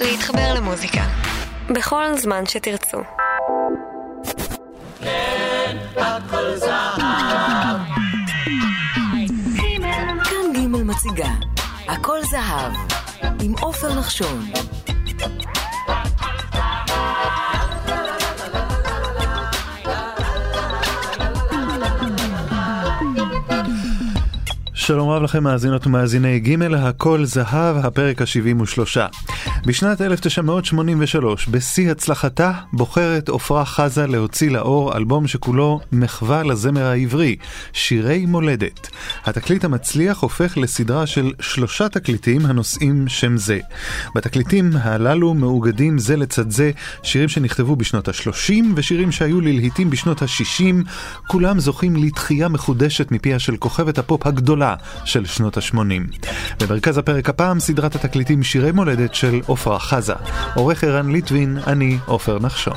להתחבר למוזיקה. בכל זמן שתרצו. כן, הכל זהב. כאן ג' מציגה, הכל זהב, עם עופר נחשון. שלום רב לכם מאזינות ומאזיני ג' הכל זהב, הפרק ה-73. בשנת 1983, בשיא הצלחתה, בוחרת עפרה חזה להוציא לאור אלבום שכולו מחווה לזמר העברי, שירי מולדת. התקליט המצליח הופך לסדרה של שלושה תקליטים הנושאים שם זה. בתקליטים הללו מאוגדים זה לצד זה שירים שנכתבו בשנות ה-30 ושירים שהיו ללהיטים בשנות ה-60, כולם זוכים לתחייה מחודשת מפיה של כוכבת הפופ הגדולה של שנות ה-80. במרכז הפרק הפעם סדרת התקליטים שירי מולדת של עפרה חזה. עורך ערן ליטבין, אני עופר נחשון.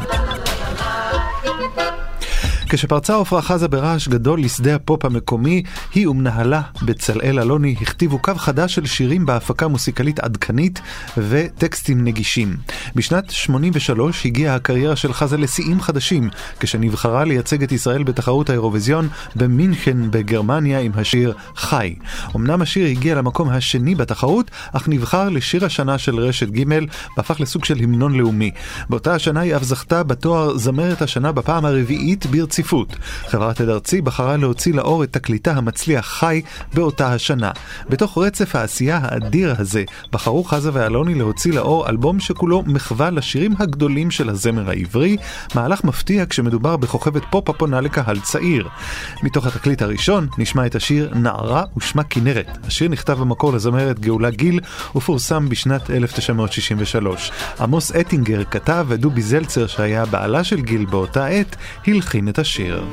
כשפרצה עפרה חזה ברעש גדול לשדה הפופ המקומי, היא ומנהלה בצלאל אלוני הכתיבו קו חדש של שירים בהפקה מוסיקלית עדכנית וטקסטים נגישים. בשנת 83 הגיעה הקריירה של חזה לשיאים חדשים, כשנבחרה לייצג את ישראל בתחרות האירוויזיון במינכן בגרמניה עם השיר חי. אמנם השיר הגיע למקום השני בתחרות, אך נבחר לשיר השנה של רשת ג' והפך לסוג של המנון לאומי. באותה השנה היא אף זכתה בתואר זמרת השנה בפעם הרביעית ברציפות. ברציפות. חברת עד ארצי בחרה להוציא לאור את תקליטה המצליח חי באותה השנה. בתוך רצף העשייה האדיר הזה, בחרו חזה ואלוני להוציא לאור אלבום שכולו מחווה לשירים הגדולים של הזמר העברי, מהלך מפתיע כשמדובר בכוכבת פופ הפונה לקהל צעיר. מתוך התקליט הראשון נשמע את השיר נערה ושמה כנרת. השיר נכתב במקור לזמרת גאולה גיל ופורסם בשנת 1963. עמוס אטינגר כתב ודובי זלצר שהיה בעלה של גיל באותה עת הלחין את השיר. השיר.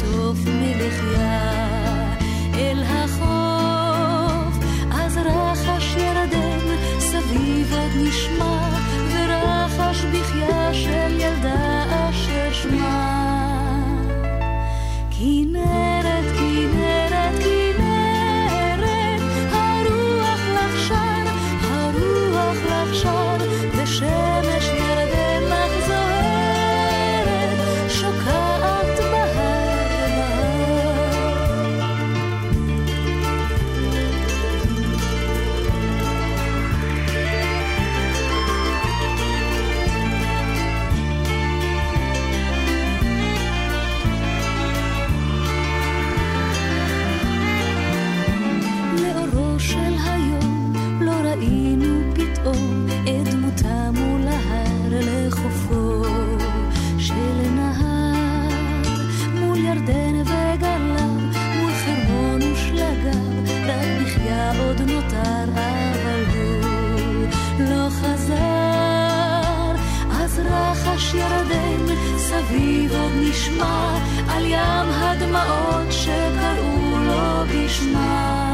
ישטוף מלחייה אל החוף, אז רחש ירדן סביב עוד נשמע, ורחש בחייה של ילדה אשר שמה. כנרת, כנרת, סביב עוד נשמע על ים הדמעות שקראו לו בשמה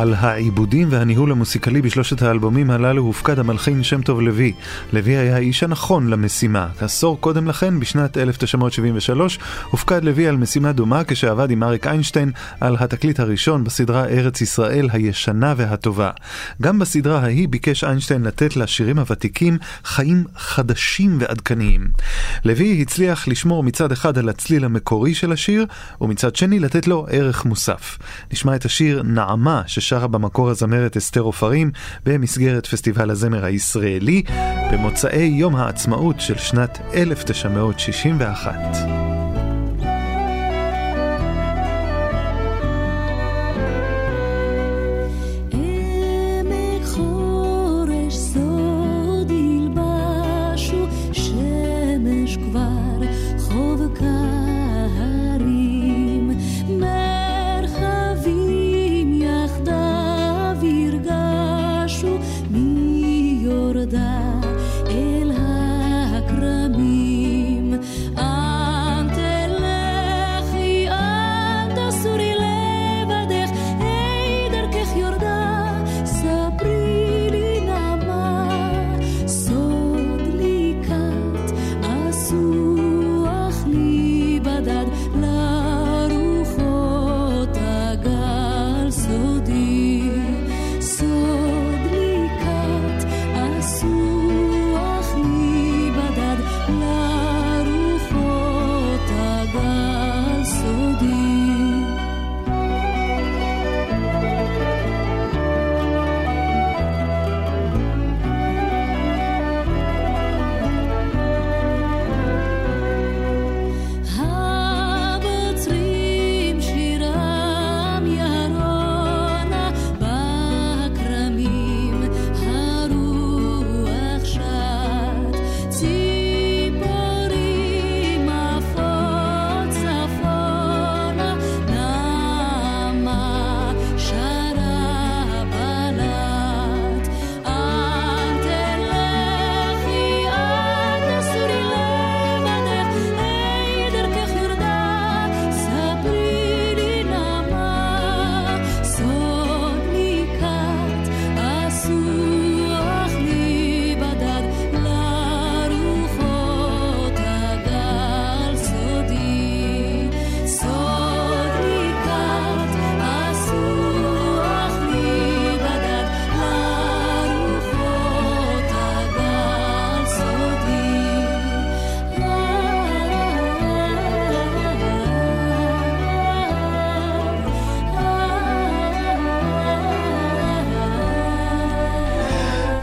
על העיבודים והניהול המוסיקלי בשלושת האלבומים הללו הופקד המלחין שם טוב לוי. לוי היה האיש הנכון למשימה. כעשור קודם לכן, בשנת 1973, הופקד לוי על משימה דומה כשעבד עם אריק איינשטיין על התקליט הראשון בסדרה ארץ ישראל הישנה והטובה. גם בסדרה ההיא ביקש איינשטיין לתת לשירים הוותיקים חיים חדשים ועדכניים. לוי הצליח לשמור מצד אחד על הצליל המקורי של השיר, ומצד שני לתת לו ערך מוסף. נשמע את השיר נעמה ששרה במקור הזמרת אסתר עופרים במסגרת פסטיבל הזמר הישראלי במוצאי יום העצמאות של שנת 1961.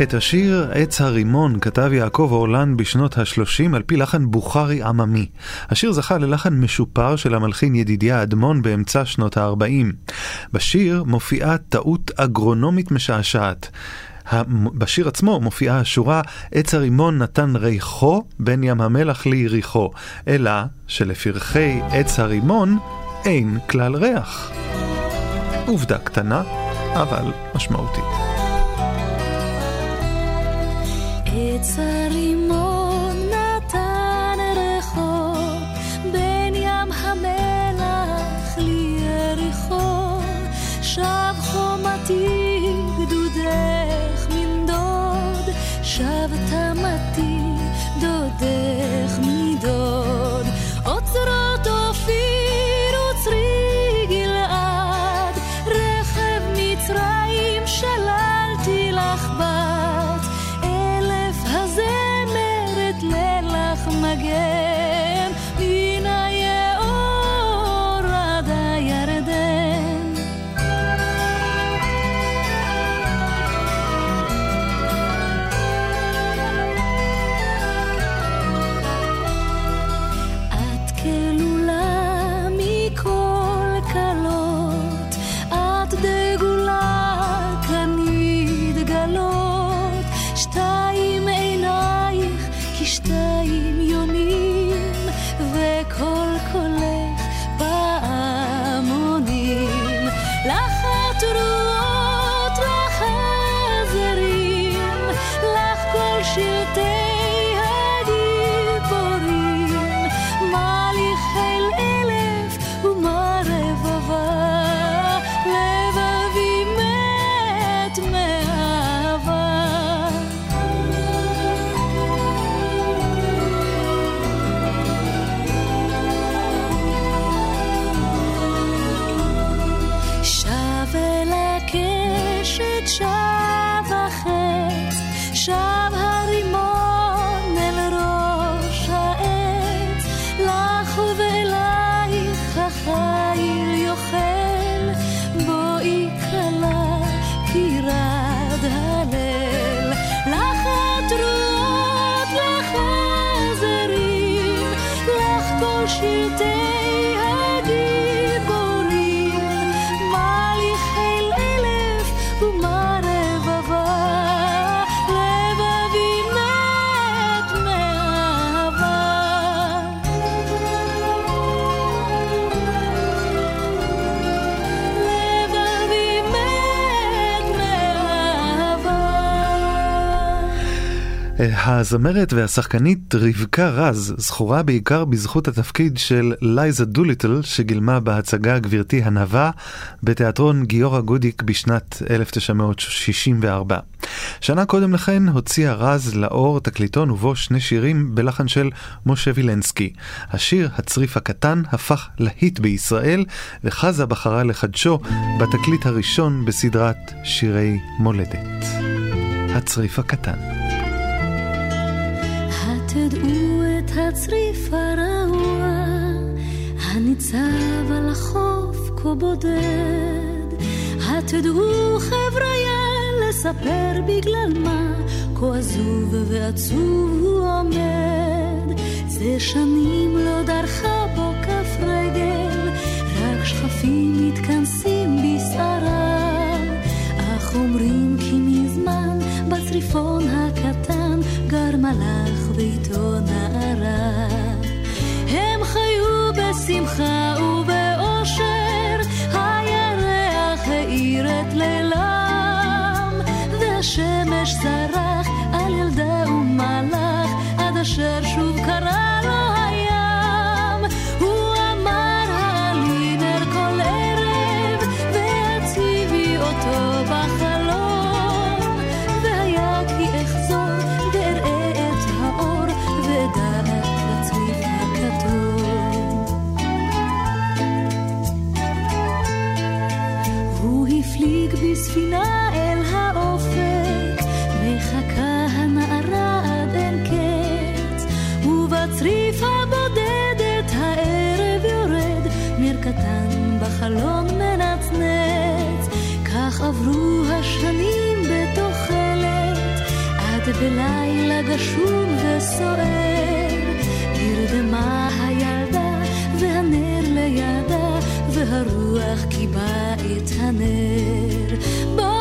את השיר "עץ הרימון" כתב יעקב אורלן בשנות ה-30 על פי לחן בוכרי עממי. השיר זכה ללחן משופר של המלחין ידידיה אדמון באמצע שנות ה-40. בשיר מופיעה טעות אגרונומית משעשעת. בשיר עצמו מופיעה השורה "עץ הרימון נתן ריחו בין ים המלח ליריחו", אלא שלפרחי עץ הרימון אין כלל ריח. עובדה קטנה, אבל משמעותית. עץ הרימון הזמרת והשחקנית רבקה רז זכורה בעיקר בזכות התפקיד של לייזה דוליטל שגילמה בהצגה גברתי הנאווה בתיאטרון גיורא גודיק בשנת 1964. שנה קודם לכן הוציאה רז לאור תקליטון ובו שני שירים בלחן של משה וילנסקי. השיר "הצריף הקטן" הפך להיט בישראל וחזה בחרה לחדשו בתקליט הראשון בסדרת שירי מולדת. הצריף הקטן. תדעו את הצריף הרעוע, הניצב על החוף כה בודד. התדעו חבריה לספר בגלל מה, כה עזוב ועצוב הוא עומד. זה שנים לא דרכה בו כף רגל, רק שכפים מתכנסים בסערה. אך אומרים כי מזמן בצריפון הקטן גר מלאך ואיתו נערה. הם חיו בשמחה קטן בחלון מנצנץ, כך עברו השנים בתוחלת, עד בלילה גשום וסוער, נרדמה הילדה והנר לידה, והרוח קיבה את הנר. בו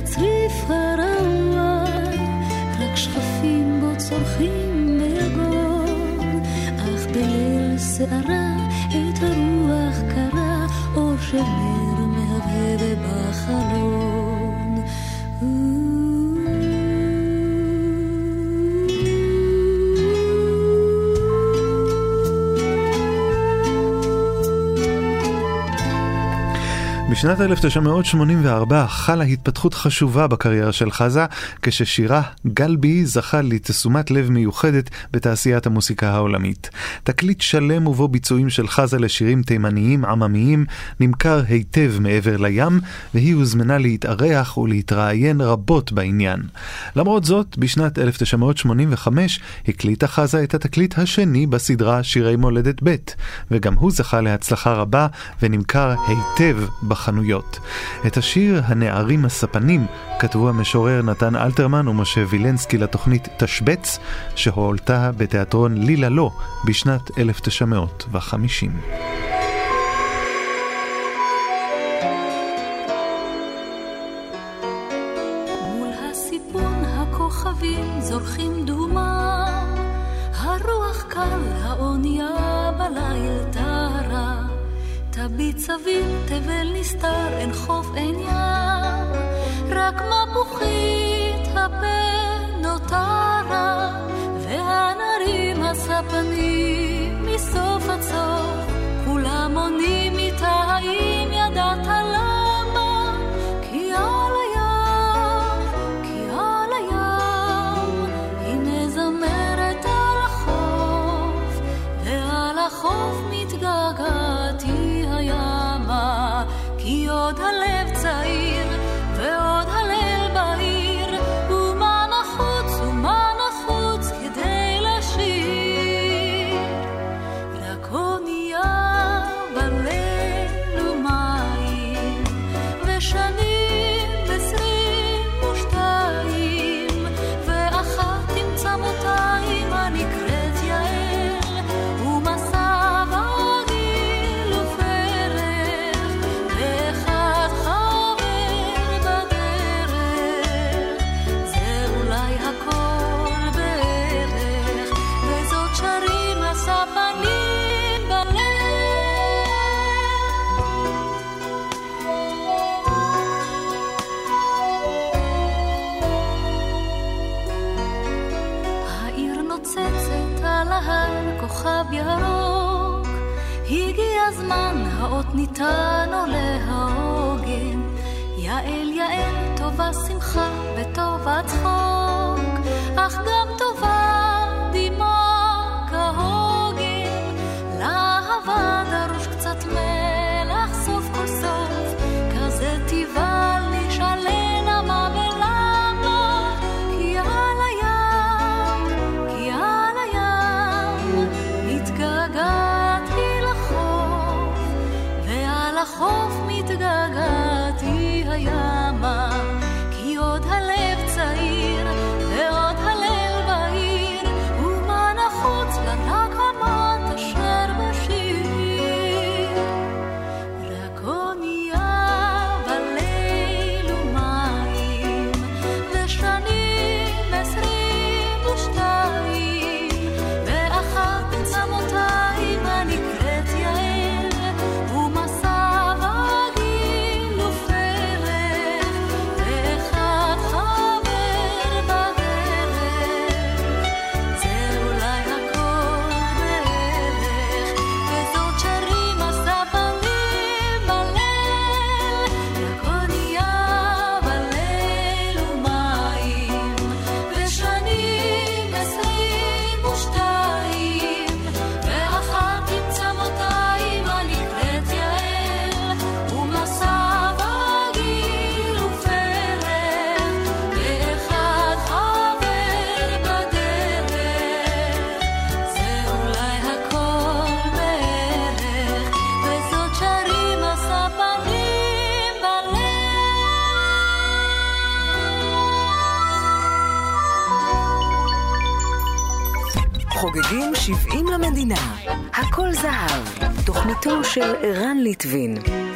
dat rief בשנת 1984 חלה התפתחות חשובה בקריירה של חזה, כששירה "גלבי" זכה לתשומת לב מיוחדת בתעשיית המוסיקה העולמית. תקליט שלם ובו ביצועים של חזה לשירים תימניים עממיים נמכר היטב מעבר לים, והיא הוזמנה להתארח ולהתראיין רבות בעניין. למרות זאת, בשנת 1985 הקליטה חזה את התקליט השני בסדרה שירי מולדת ב', וגם הוא זכה להצלחה רבה ונמכר היטב בחנויות. את השיר "הנערים הספנים" כתבו המשורר נתן אלתרמן ומשה וילנסקי לתוכנית תשבץ, שהועלתה בתיאטרון לילה לא בשנת 1950. תביט סביב, תבל נסתר, אין חוף, אין ים, רק מפוחית הפה נותרה, והנערים הספנים מסוף עד סוף, כולם עונים איתה, האם Thân ערן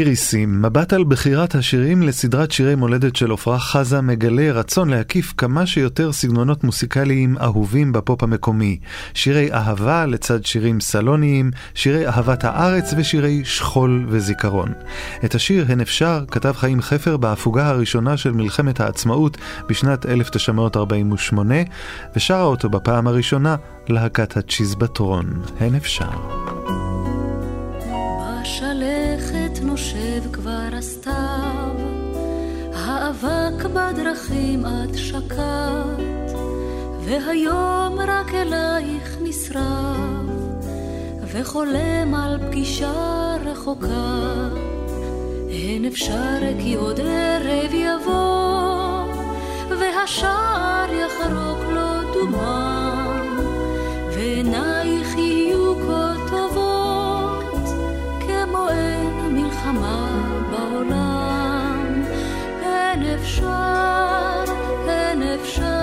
איריסים, מבט על בחירת השירים לסדרת שירי מולדת של עפרה חזה מגלה רצון להקיף כמה שיותר סגנונות מוסיקליים אהובים בפופ המקומי. שירי אהבה לצד שירים סלוניים, שירי אהבת הארץ ושירי שכול וזיכרון. את השיר "הן אפשר" כתב חיים חפר בהפוגה הראשונה של מלחמת העצמאות בשנת 1948, ושרה אותו בפעם הראשונה להקת הצ'יזבטרון. הן אפשר. בדרכים את שקעת, והיום רק אלייך נשרף, וחולם על פגישה רחוקה. אין אפשר כי עוד ערב יבוא, והשער יחרוק לו דומם, ועינייך יהיו כה טובות, כמו אין מלחמה אפשר, אין אפשר,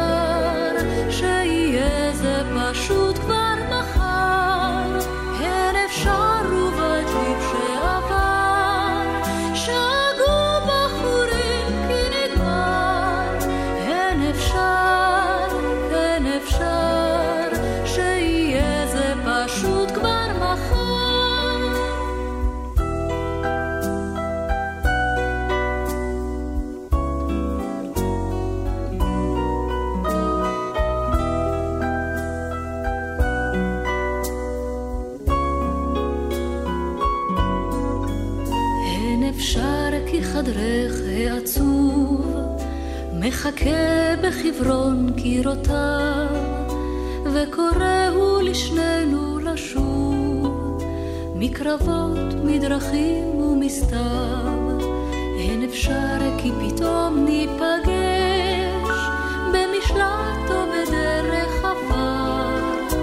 מחכה בחברון קירותיו וקוראו לשנינו לשוב. מקרבות, מדרכים ומסתיו אין אפשר כי פתאום ניפגש במשלט או בדרך עפר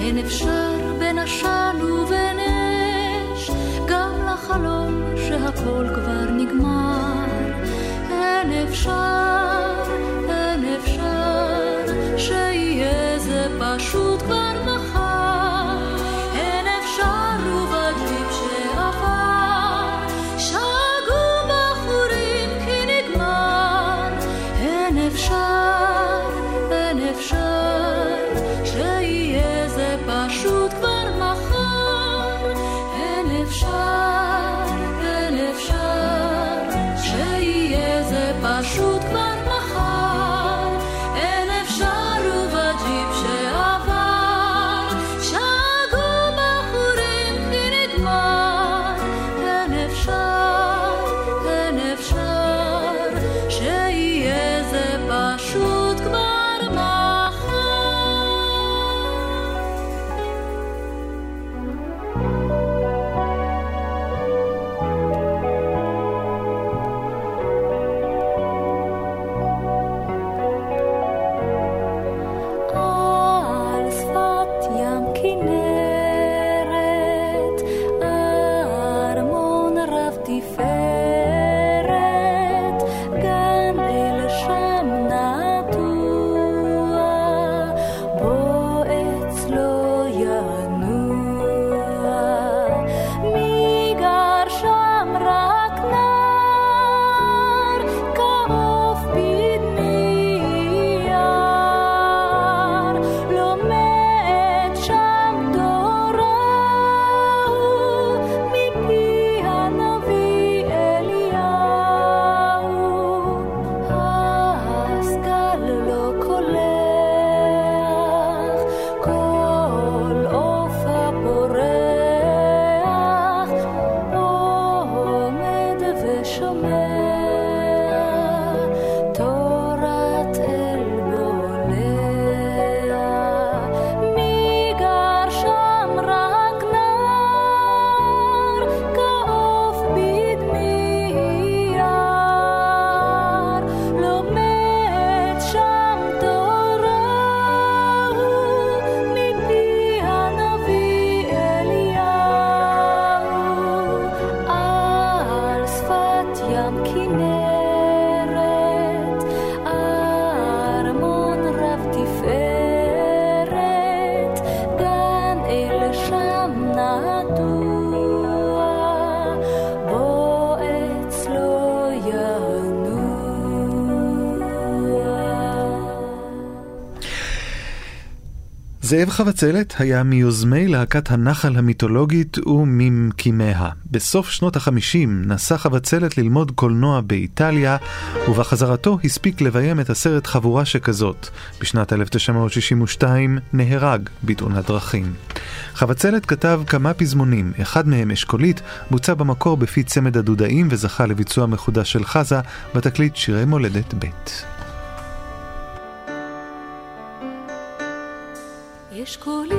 אין אפשר בין עשן ובין אש גם לחלום שהכל כבר נגמר. אין אפשר, זאב חבצלת היה מיוזמי להקת הנחל המיתולוגית וממקימיה. בסוף שנות החמישים נסע חבצלת ללמוד קולנוע באיטליה, ובחזרתו הספיק לביים את הסרט חבורה שכזאת. בשנת 1962 נהרג בתאונת דרכים. חבצלת כתב כמה פזמונים, אחד מהם אשכולית, בוצע במקור בפי צמד הדודאים וזכה לביצוע מחודש של חזה בתקליט שירי מולדת ב'. School.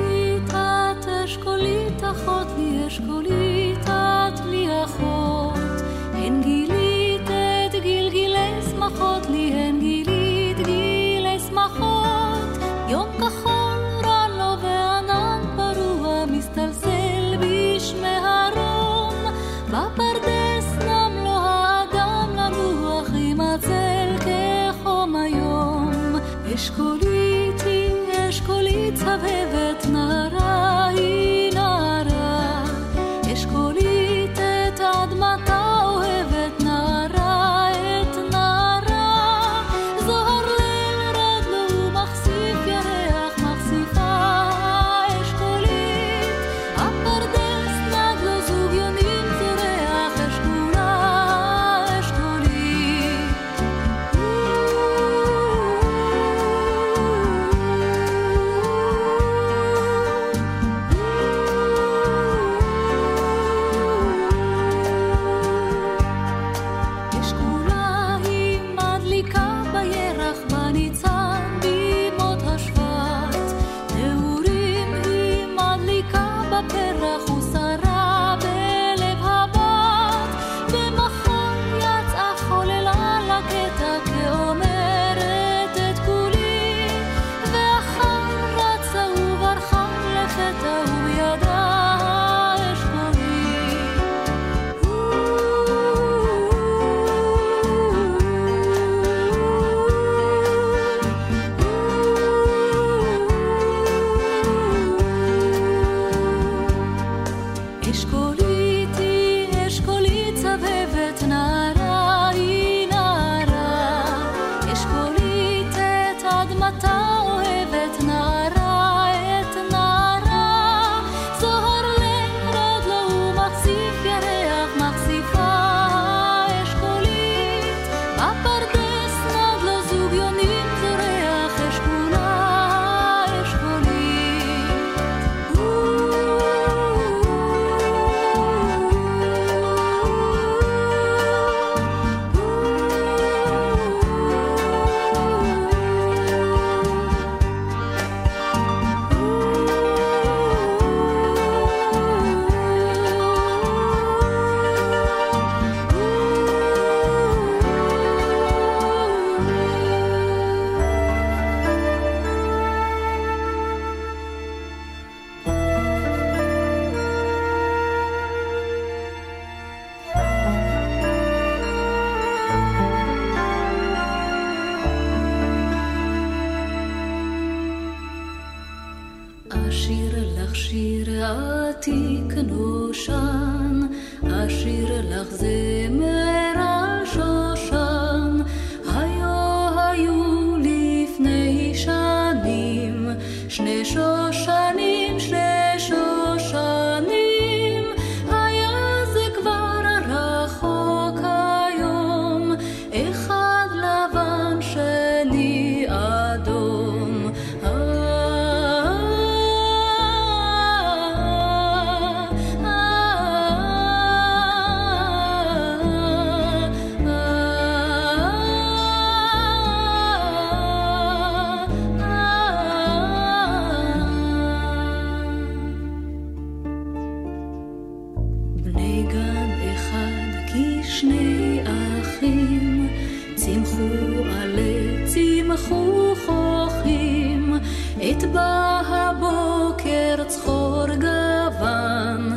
הלכו חוכים, את בא הבוקר צחור גוון.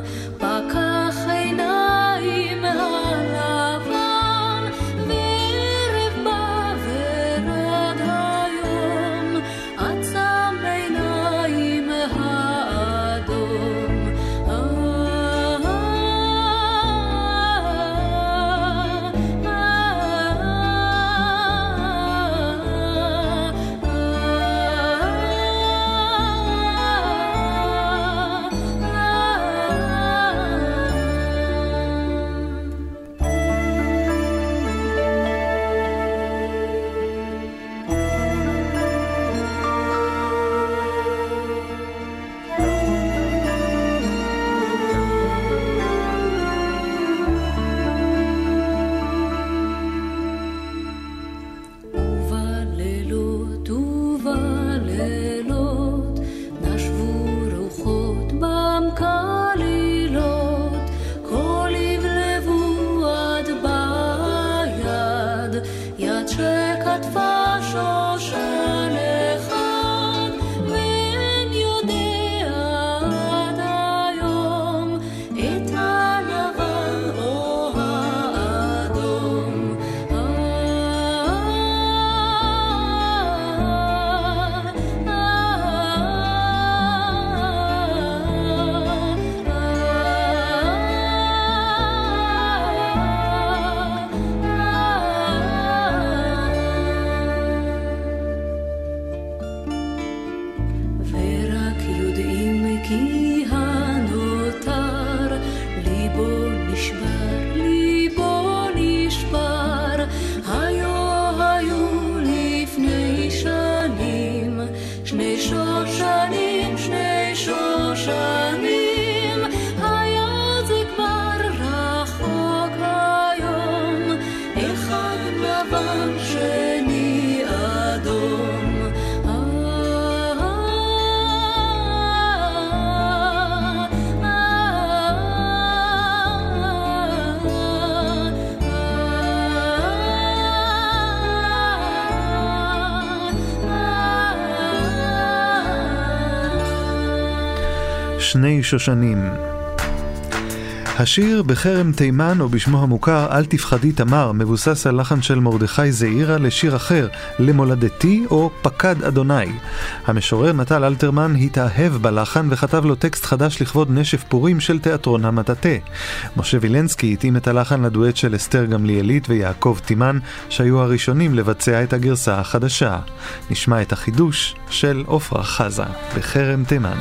שני שושנים. השיר בחרם תימן, או בשמו המוכר "אל תפחדי תמר", מבוסס על לחן של מרדכי זעירה לשיר אחר, "למולדתי" או "פקד אדוני". המשורר נטל אלתרמן התאהב בלחן וכתב לו טקסט חדש לכבוד נשף פורים של תיאטרון המטאטה. משה וילנסקי התאים את הלחן לדואט של אסתר גמליאלית ויעקב תימן, שהיו הראשונים לבצע את הגרסה החדשה. נשמע את החידוש של עפרה חזה, בחרם תימן.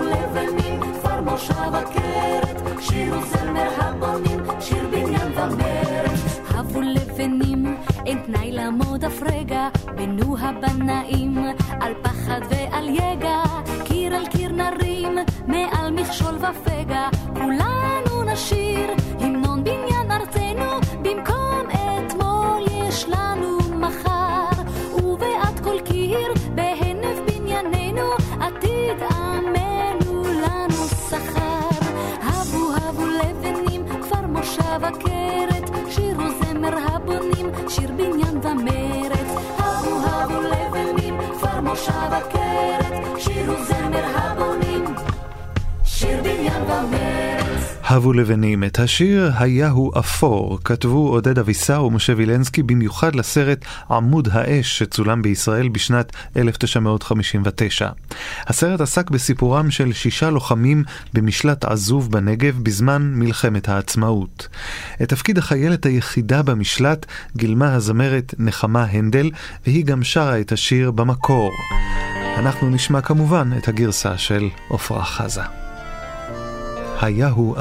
ולבנים, כפר מושב הכרת, שיר וזמר הבונים, שיר בניין ומרש. הבו לבנים, אין תנאי לעמוד אף רגע, בנו הבנאים. הבו לבנים את השיר "היה הוא אפור", כתבו עודד אבישר ומשה וילנסקי במיוחד לסרט עמוד האש שצולם בישראל בשנת 1959. הסרט עסק בסיפורם של שישה לוחמים במשלט עזוב בנגב בזמן מלחמת העצמאות. את תפקיד החיילת היחידה במשלט גילמה הזמרת נחמה הנדל, והיא גם שרה את השיר במקור. אנחנו נשמע כמובן את הגרסה של עפרה חזה. היה הוא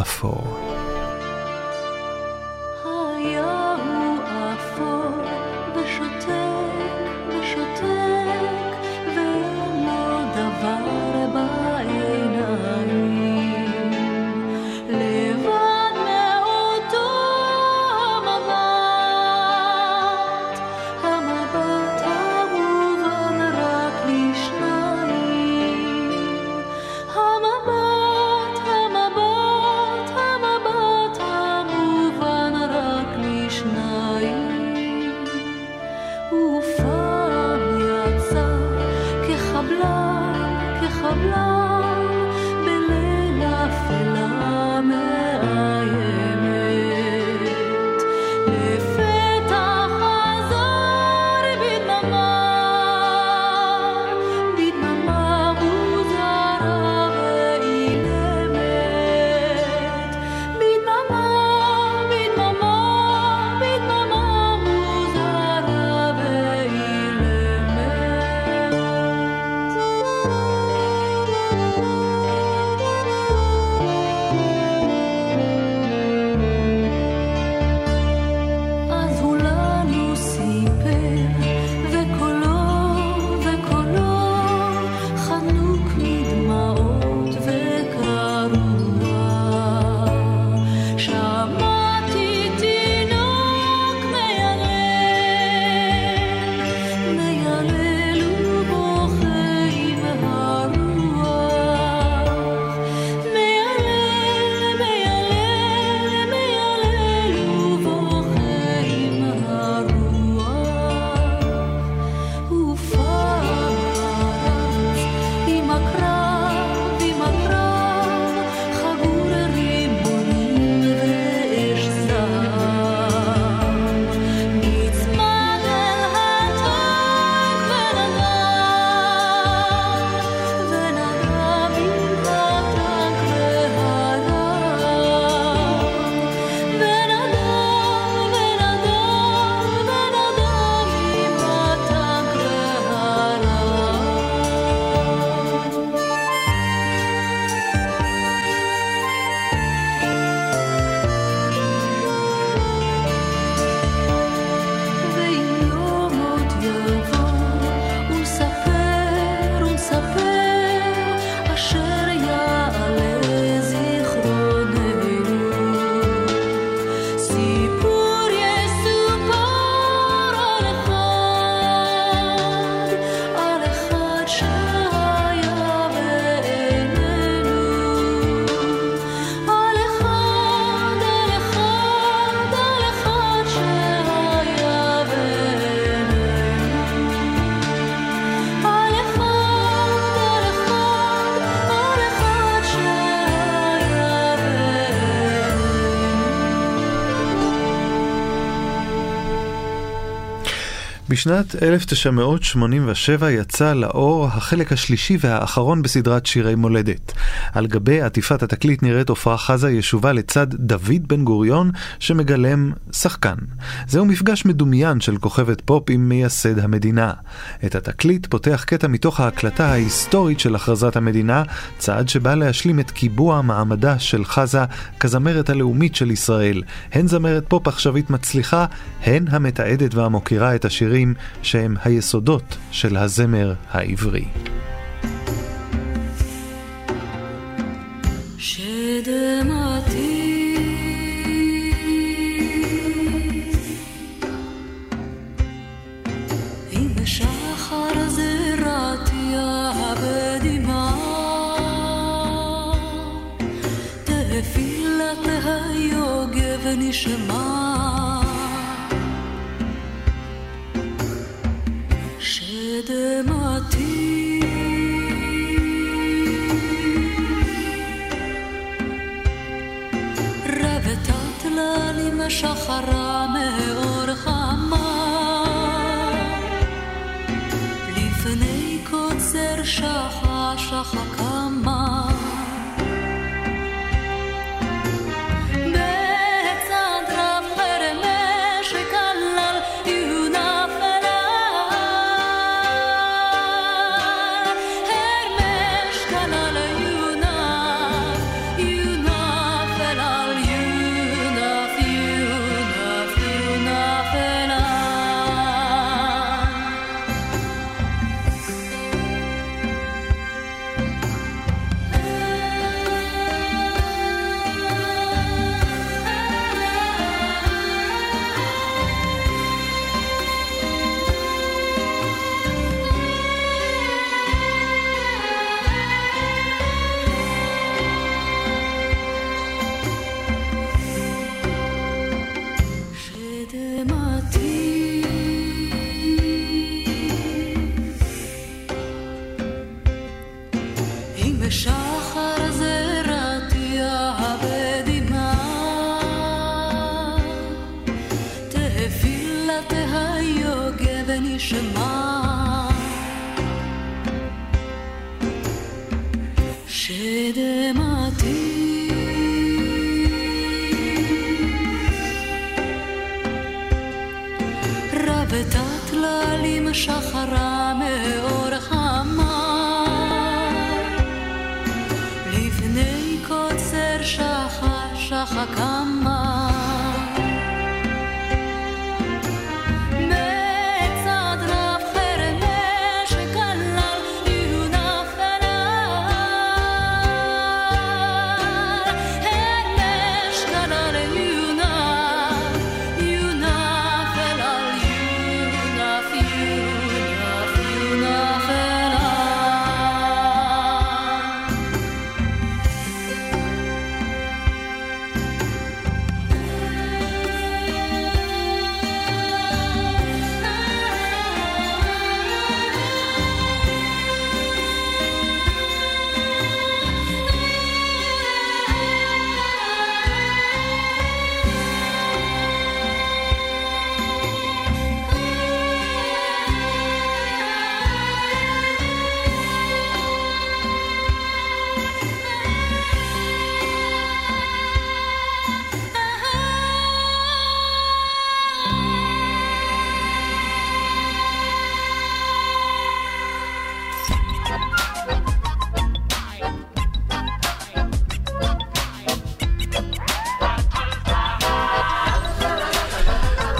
בשנת 1987 יצא לאור החלק השלישי והאחרון בסדרת שירי מולדת. על גבי עטיפת התקליט נראית עפרה חזה ישובה לצד דוד בן גוריון שמגלם שחקן. זהו מפגש מדומיין של כוכבת פופ עם מייסד המדינה. את התקליט פותח קטע מתוך ההקלטה ההיסטורית של הכרזת המדינה, צעד שבא להשלים את קיבוע מעמדה של חזה כזמרת הלאומית של ישראל. הן זמרת פופ עכשווית מצליחה, הן המתעדת והמוקירה את השירים שירים שהם היסודות של הזמר העברי. משחרה מאור חמה. לפני קוצר שחה שחה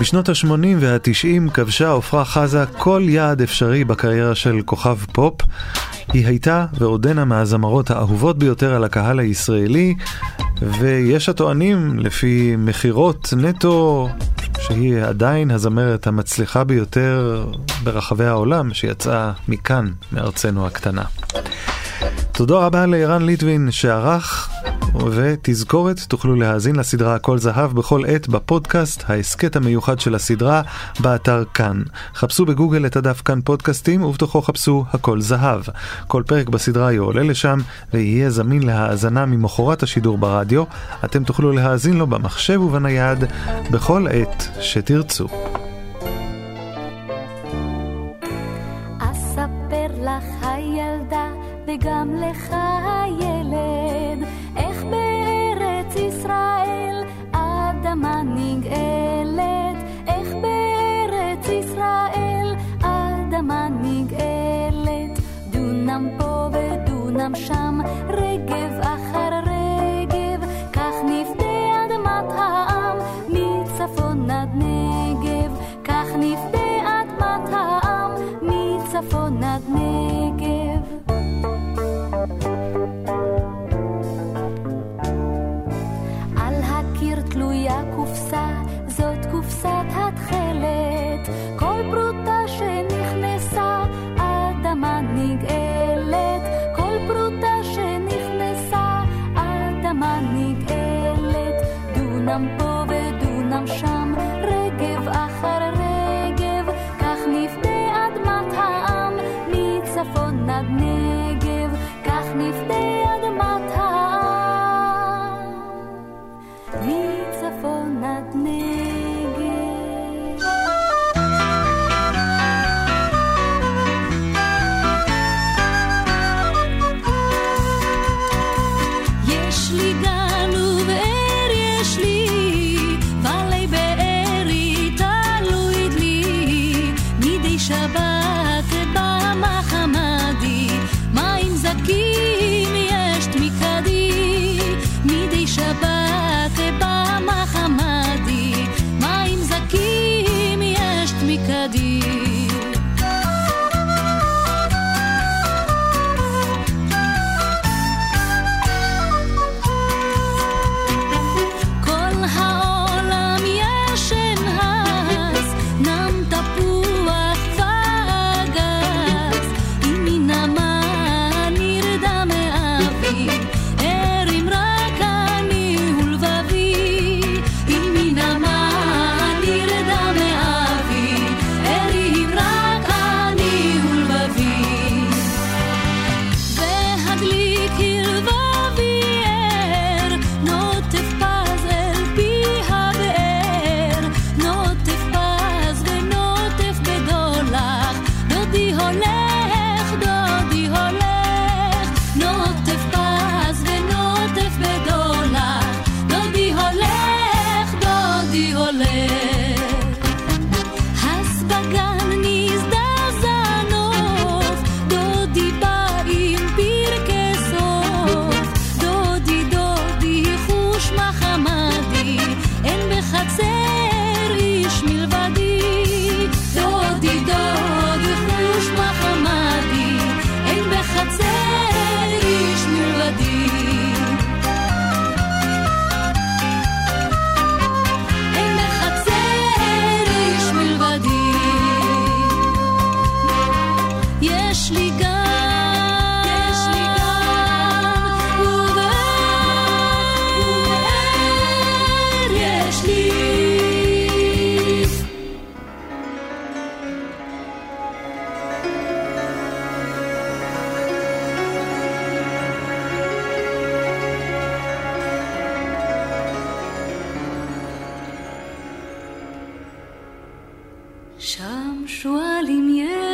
בשנות ה-80 וה-90 כבשה עפרה חזה כל יעד אפשרי בקריירה של כוכב פופ. היא הייתה ועודנה מהזמרות האהובות ביותר על הקהל הישראלי, ויש הטוענים, לפי מכירות נטו, שהיא עדיין הזמרת המצליחה ביותר ברחבי העולם שיצאה מכאן, מארצנו הקטנה. תודה רבה לערן ליטבין שערך ותזכורת, תוכלו להאזין לסדרה הכל זהב בכל עת בפודקאסט, ההסכת המיוחד של הסדרה, באתר כאן. חפשו בגוגל את הדף כאן פודקאסטים, ובתוכו חפשו הכל זהב. כל פרק בסדרה יועלה לשם, ויהיה זמין להאזנה ממחרת השידור ברדיו. אתם תוכלו להאזין לו במחשב ובנייד, בכל עת שתרצו. וגם לך Ra 长说里面